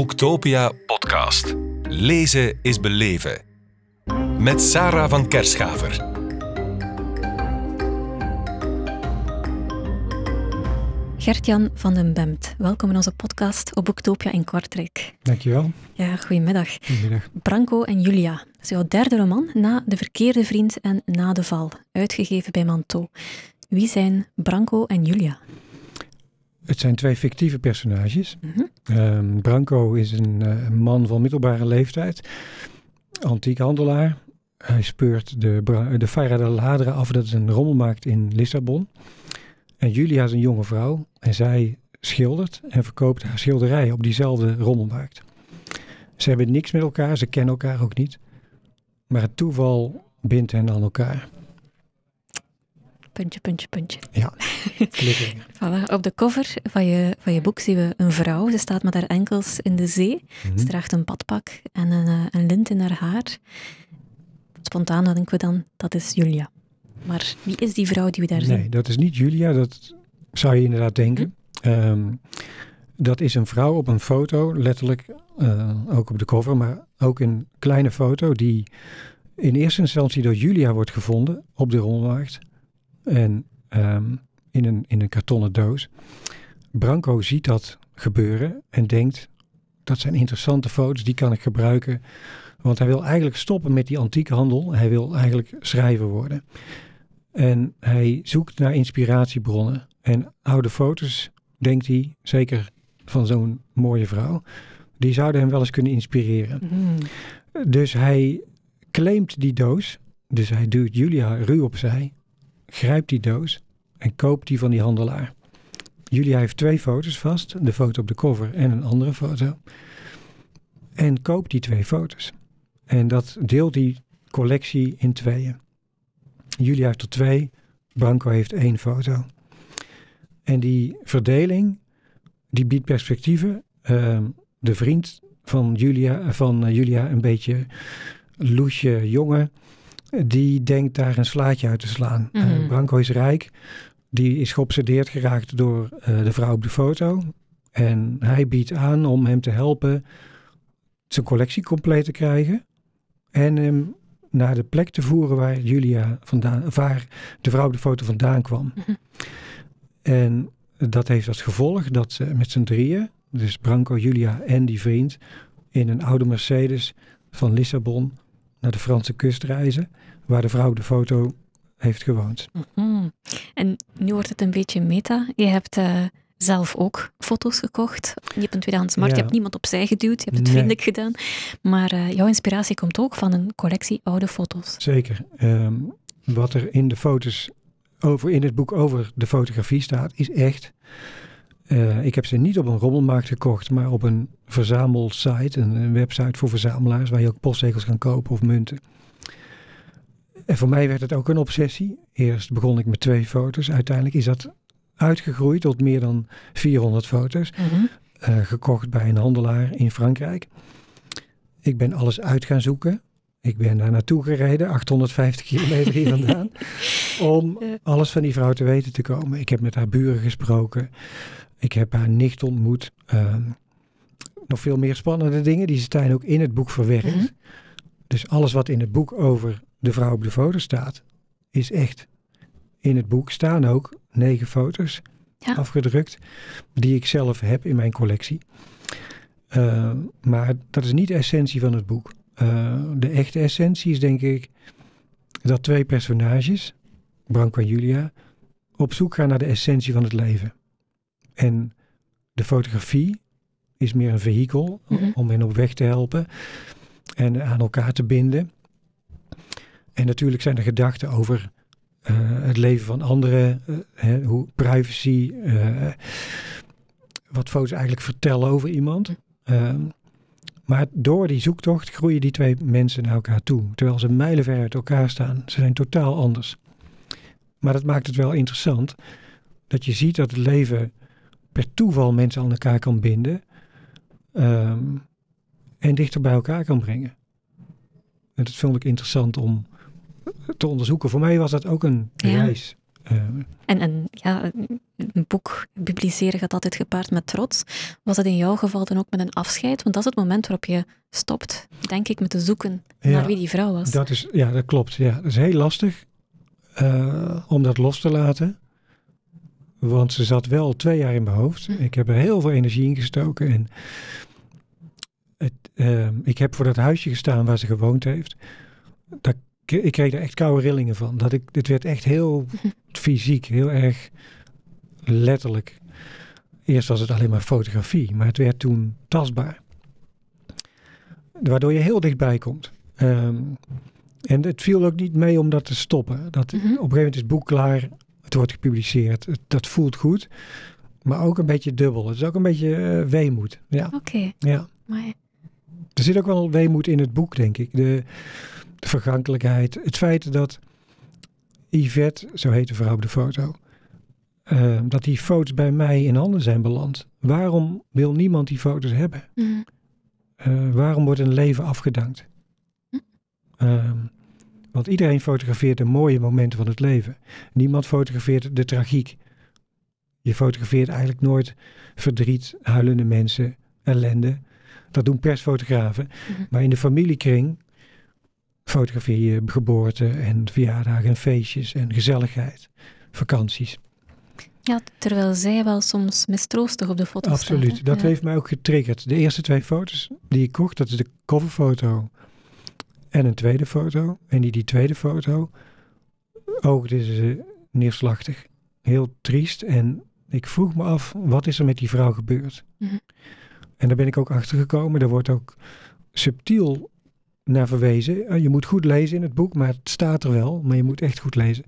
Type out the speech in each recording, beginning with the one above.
Boektopia podcast. Lezen is beleven. Met Sarah van Kerschaver. Gert-Jan van den Bemt, welkom in onze podcast op Boektopia in Kortrijk. Dankjewel. Ja, goedemiddag. Goedemiddag. Branco en Julia. Dat is jouw derde roman na De Verkeerde Vriend en Na de Val, uitgegeven bij Manteau. Wie zijn Branco en Julia? Het zijn twee fictieve personages. Ehm, Branco is een eh, man van middelbare leeftijd, antiekhandelaar. Hij speurt de, de Farra de Ladra af, dat is een rommelmarkt in Lissabon. En Julia is een jonge vrouw en zij schildert en verkoopt haar schilderijen op diezelfde rommelmarkt. Ze hebben niks met elkaar, ze kennen elkaar ook niet. Maar het toeval bindt hen aan elkaar. Puntje, puntje, puntje. Ja. Voilà. Op de cover van je, van je boek zien we een vrouw. Ze staat met haar enkels in de zee. Mhm. Ze draagt een badpak en een, eh, een lint in haar haar. Spontaan denken we dan, dat is Julia. Maar wie is die vrouw die we daar Nee, zien? dat is niet Julia, dat zou je inderdaad denken. Ehm, dat is een vrouw op een foto, letterlijk eh, ook op de cover, maar ook een kleine foto die in eerste instantie door Julia wordt gevonden op de rommelmarkt. En ehm, in, een, in een kartonnen doos. Branco ziet dat gebeuren en denkt, dat zijn interessante foto's, die kan ik gebruiken. Want hij wil eigenlijk stoppen met die antiekhandel. Hij wil eigenlijk schrijver worden. En hij zoekt naar inspiratiebronnen. En oude foto's, denkt hij, zeker van zo'n mooie vrouw, die zouden hem wel eens kunnen inspireren. Hmm. Dus hij claimt die doos. Dus hij duwt Julia ruw opzij, grijpt die doos en koopt die van die handelaar. Julia heeft twee foto's vast, de foto op de cover en een andere foto. En koopt die twee foto's. En dat deelt die collectie in tweeën. Julia heeft er twee, Branco heeft één foto. En die verdeling, die biedt perspectieven. Ehm, de vriend van Julia, van eh, Julia, een beetje loesje jongen, die denkt daar een slaatje uit te slaan. Mhm. Eh, Branco is rijk, die is geobsedeerd geraakt door eh, de vrouw op de foto. En hij biedt aan om hem te helpen zijn collectie compleet te krijgen. En hem naar de plek te voeren waar Julia vandaan, waar de vrouw op de foto vandaan kwam. Mhm. En dat heeft als gevolg dat ze met z'n drieën, dus Branco, Julia en die vriend, in een oude Mercedes van Lissabon naar de Franse kust reizen, waar de vrouw de foto heeft gewoond. Mhm. En nu wordt het een beetje meta. Je hebt eh, zelf ook foto's gekocht. Je hebt een tweedehands markt, Ja. je hebt niemand opzij geduwd, je hebt het Nee. vriendelijk gedaan. Maar eh, jouw inspiratie komt ook van een collectie oude foto's. Zeker. Ehm, wat er in de foto's over, in het boek over de fotografie staat, is echt. Eh, ik heb ze niet op een rommelmarkt gekocht, maar op een verzamelsite, een, een website voor verzamelaars, waar je ook postzegels kan kopen of munten. En voor mij werd het ook een obsessie. Eerst begon ik met twee foto's. Uiteindelijk is dat uitgegroeid tot meer dan 400 foto's. Mhm. eh, gekocht bij een handelaar in Frankrijk. Ik ben alles uit gaan zoeken. Ik ben daar naartoe gereden, 850 kilometer hier vandaan, om alles van die vrouw te weten te komen. Ik heb met haar buren gesproken. Ik heb haar nicht ontmoet. Ehm, nog veel meer spannende dingen, die staan ook in het boek verwerkt. Mhm. Dus alles wat in het boek over de vrouw op de foto staat, is echt. In het boek staan ook negen foto's Ja. afgedrukt, die ik zelf heb in mijn collectie. Uh, maar dat is niet de essentie van het boek. Uh, de echte essentie is denk ik dat twee personages, Branco en Julia, op zoek gaan naar de essentie van het leven. En de fotografie is meer een vehikel Mhm. om hen op weg te helpen en aan elkaar te binden. En natuurlijk zijn er gedachten over uh, het leven van anderen, uh, hè, hoe privacy, uh, wat foto's eigenlijk vertellen over iemand. Uh, maar door die zoektocht groeien die twee mensen naar elkaar toe, terwijl ze mijlenver uit elkaar staan. Ze zijn totaal anders. Maar dat maakt het wel interessant dat je ziet dat het leven per toeval mensen aan elkaar kan binden um, en dichter bij elkaar kan brengen. En dat vond ik interessant om te onderzoeken. Voor mij was dat ook een Ja. reis Eh, En, en ja, een- boek publiceren gaat altijd gepaard met trots. Was dat in jouw geval dan ook met een afscheid? Want dat is het moment waarop je stopt, denk ik, met te zoeken Ja, naar wie die vrouw was. Dat is, ja, dat klopt. Ja. Dat is heel lastig eh, om dat los te laten. Want ze zat wel twee jaar in mijn hoofd. Hm. Ik heb er heel veel energie in gestoken. En het, eh, ik heb voor dat huisje gestaan waar ze gewoond heeft. Dat, ik kreeg er echt koude rillingen van. Dat ik, dit werd echt heel fysiek, heel erg letterlijk. Eerst was het alleen maar fotografie, maar het werd toen tastbaar. Waardoor je heel dichtbij komt. Ehm, en het viel ook niet mee om dat te stoppen. Dat, Mhm. Op een gegeven moment is het boek klaar, het wordt gepubliceerd. Dat voelt goed, maar ook een beetje dubbel. Het is ook een beetje eh, weemoed. Ja, Oké, ja. maar Er zit ook wel weemoed in het boek, denk ik. De, de vergankelijkheid. Het feit dat Yvette, zo heet de vrouw op de foto, eh, dat die foto's bij mij in handen zijn beland. Waarom wil niemand die foto's hebben? mm, Eh, waarom wordt een leven afgedankt? Ehm, want iedereen fotografeert de mooie momenten van het leven. Niemand fotografeert de tragiek. Je fotografeert eigenlijk nooit verdriet, huilende mensen, ellende. Dat doen persfotografen. Mhm. Maar in de familiekring fotografeer je geboorte en verjaardagen en feestjes en gezelligheid, vakanties. ja, terwijl zij wel soms mistroostig op de foto. Absoluut. Dat Ja. heeft mij ook getriggerd. De eerste twee foto's die ik kocht, dat is de coverfoto en een tweede foto. En die, die tweede foto, ook dit is neerslachtig, heel triest. En ik vroeg me af, wat is er met die vrouw gebeurd? Mhm. En daar ben ik ook achter gekomen. Daar wordt ook subtiel naar verwezen. Eh, Je moet goed lezen in het boek, maar het staat er wel. Maar je moet echt goed lezen.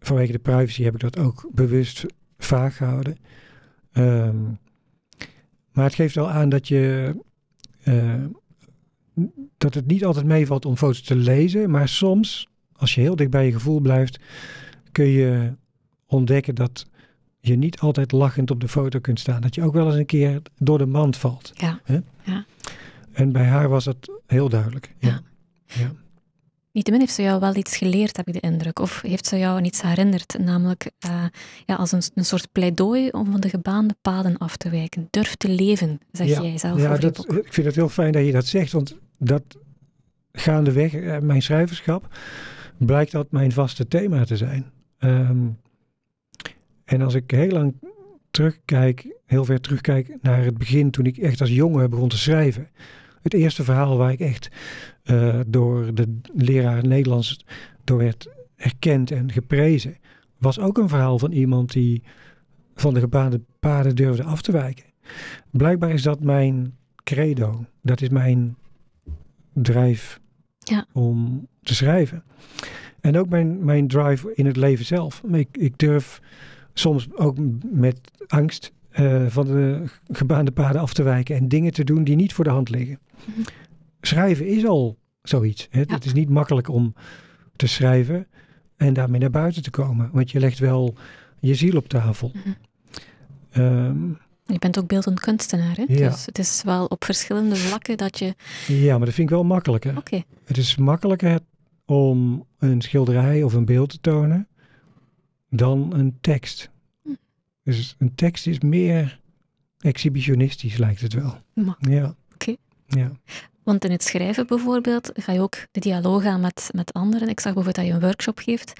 Vanwege de privacy heb ik dat ook bewust vaag gehouden. Ehm, maar het geeft wel aan dat je. eh, dat het niet altijd meevalt om foto's te lezen. Maar soms, als je heel dicht bij je gevoel blijft, kun je ontdekken dat je niet altijd lachend op de foto kunt staan. Dat je ook wel eens een keer door de mand valt. Ja. Hè? Ja. En bij haar was het heel duidelijk. Ja. ja. Niettemin heeft ze jou wel iets geleerd, heb ik de indruk. Of heeft ze jou iets herinnerd, namelijk eh, ja, als een, een soort pleidooi om van de gebaande paden af te wijken. Durf te leven, zeg Ja, jij zelf Ja, dat, ik vind het heel fijn dat je dat zegt, want dat gaandeweg eh, mijn schrijverschap blijkt dat mijn vaste thema te zijn. Ehm, en als ik heel lang terugkijk, heel ver terugkijk naar het begin toen ik echt als jongen begon te schrijven. Het eerste verhaal waar ik echt eh, door de leraar Nederlands door werd erkend en geprezen, was ook een verhaal van iemand die van de gebaande paden durfde af te wijken. Blijkbaar is dat mijn credo. Dat is mijn drijf Ja. om te schrijven. En ook mijn, mijn drive in het leven zelf. Ik, ik durf soms ook met angst eh, van de gebaande paden af te wijken en dingen te doen die niet voor de hand liggen. Mhm. Schrijven is al zoiets. Hè? Ja. Het is niet makkelijk om te schrijven en daarmee naar buiten te komen. Want je legt wel je ziel op tafel. Mhm. Ehm, Je bent ook beeldend kunstenaar, hè? Ja. dus het is wel op verschillende vlakken dat je... ja, maar dat vind ik wel makkelijker. Oké, Het is makkelijker om een schilderij of een beeld te tonen dan een tekst. Dus een tekst is meer exhibitionistisch, lijkt het wel. Maar- Ja. Oké. Ja. want in het schrijven bijvoorbeeld ga je ook de dialoog aan met, met anderen. Ik zag bijvoorbeeld dat je een workshop geeft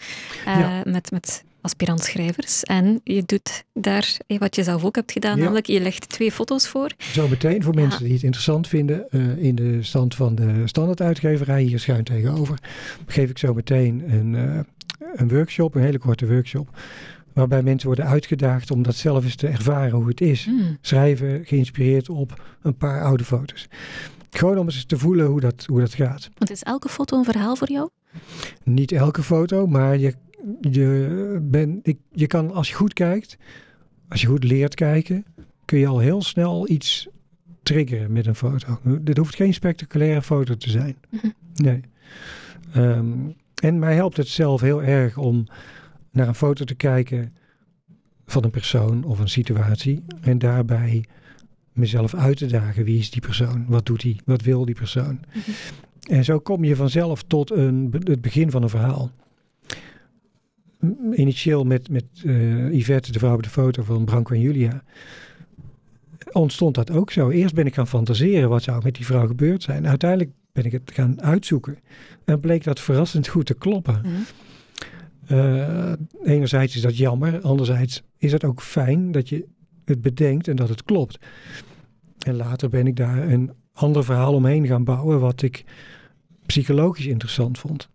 eh, Ja. met, met aspirant-schrijvers. En je doet daar eh, wat je zelf ook hebt gedaan, Ja. namelijk je legt twee foto's voor. Zo meteen voor Ja. mensen die het interessant vinden, eh, in de stand van de standaarduitgeverij hier schuin tegenover, geef ik zo meteen een, een workshop, een hele korte workshop, waarbij mensen worden uitgedaagd om dat zelf eens te ervaren hoe het is. Hmm. schrijven geïnspireerd op een paar oude foto's. Gewoon om eens te voelen hoe dat, hoe dat gaat. Want is elke foto een verhaal voor jou? Niet elke foto, maar je, je, ben, ik, je kan als je goed kijkt, als je goed leert kijken, kun je al heel snel iets triggeren met een foto. Dit hoeft geen spectaculaire foto te zijn. Mhm. Nee. Ehm, en mij helpt het zelf heel erg om naar een foto te kijken van een persoon of een situatie en daarbij mezelf uit te dagen. Wie is die persoon? Wat doet hij? Wat wil die persoon? Mhm. En zo kom je vanzelf tot een, het begin van een verhaal. initieel met, met uh, Yvette, de vrouw op de foto van Branko en Julia, ontstond dat ook zo. Eerst ben ik gaan fantaseren wat zou met die vrouw gebeurd zijn. Uiteindelijk ben ik het gaan uitzoeken. En bleek dat verrassend goed te kloppen. Mm. Uh, enerzijds is dat jammer, anderzijds is het ook fijn dat je het bedenkt en dat het klopt. En later ben ik daar een ander verhaal omheen gaan bouwen, wat ik psychologisch interessant vond.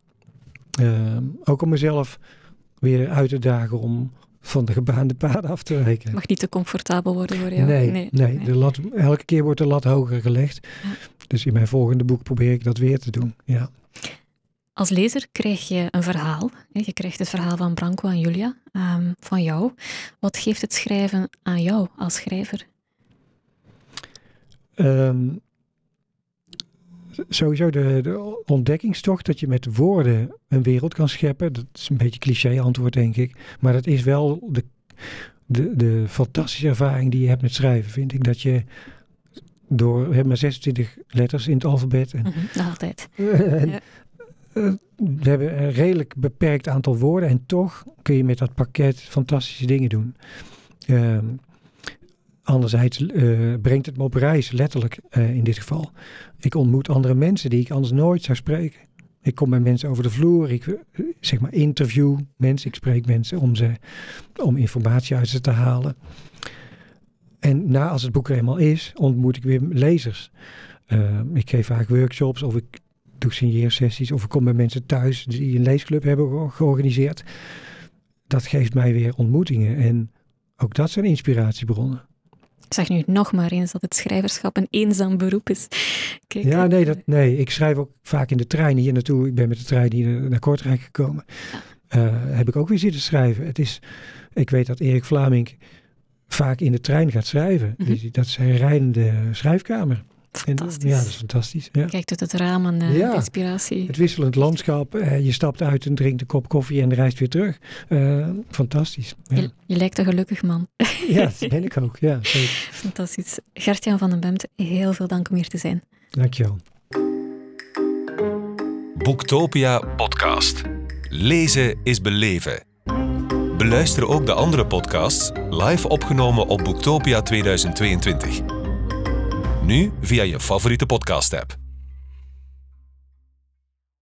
Uh, ook om mezelf weer uit te dagen om van de gebaande paden af te wijken. Mag niet te comfortabel worden voor jou. Nee, nee, nee. De lat, elke keer wordt de lat hoger gelegd. Dus in mijn volgende boek probeer ik dat weer te doen. Ja. Als lezer krijg je een verhaal. Je krijgt het verhaal van Branco en Julia, um, van jou. Wat geeft het schrijven aan jou als schrijver? Um, sowieso de, de, ontdekkingstocht dat je met woorden een wereld kan scheppen. Dat is een beetje cliché antwoord, denk ik. Maar dat is wel de, de, de fantastische ervaring die je hebt met schrijven, vind ik. Dat je door, we hebben maar 26 letters in het alfabet. En, mm -hmm, altijd. en, ja. Uh, we hebben een redelijk beperkt aantal woorden en toch kun je met dat pakket fantastische dingen doen. Uh, Anderzijds uh, brengt het me op reis, letterlijk uh, in dit geval. Ik ontmoet andere mensen die ik anders nooit zou spreken. Ik kom bij mensen over de vloer, ik zeg maar interview mensen, ik spreek mensen om, ze, om informatie uit ze te halen. En na als het boek er eenmaal is, ontmoet ik weer lezers. ik geef vaak workshops of ik doe signeersessies of ik kom bij mensen thuis die een leesclub hebben georganiseerd. Dat geeft mij weer ontmoetingen en ook dat zijn inspiratiebronnen. Ik zeg nu nog maar eens dat het schrijverschap een eenzaam beroep is. Kijk, ja, nee, dat, nee, ik schrijf ook vaak in de trein hier naartoe. Ik ben met de trein hier naar Kortrijk gekomen. Ja. Uh, heb ik ook weer zitten schrijven. Het is, ik weet dat Erik Vlaming vaak in de trein gaat schrijven. Mm -hmm. Dat is zijn rijdende schrijfkamer. Fantastisch. ja, dat is fantastisch. Ja. Kijkt uit het raam en uh, ja, inspiratie. Het wisselend landschap. Uh, je stapt uit en drinkt een kop koffie en reist weer terug. Uh, fantastisch. Ja. Je, je, lijkt een gelukkig man. ja, dat ben ik ook. Ja, zeker. Fantastisch. Gertjan van den Bemt, heel veel dank om hier te zijn. Dankjewel. Boektopia podcast. Lezen is beleven. Beluister ook de andere podcasts live opgenomen op Boektopia 2022. Nu via je favoriete podcast-app.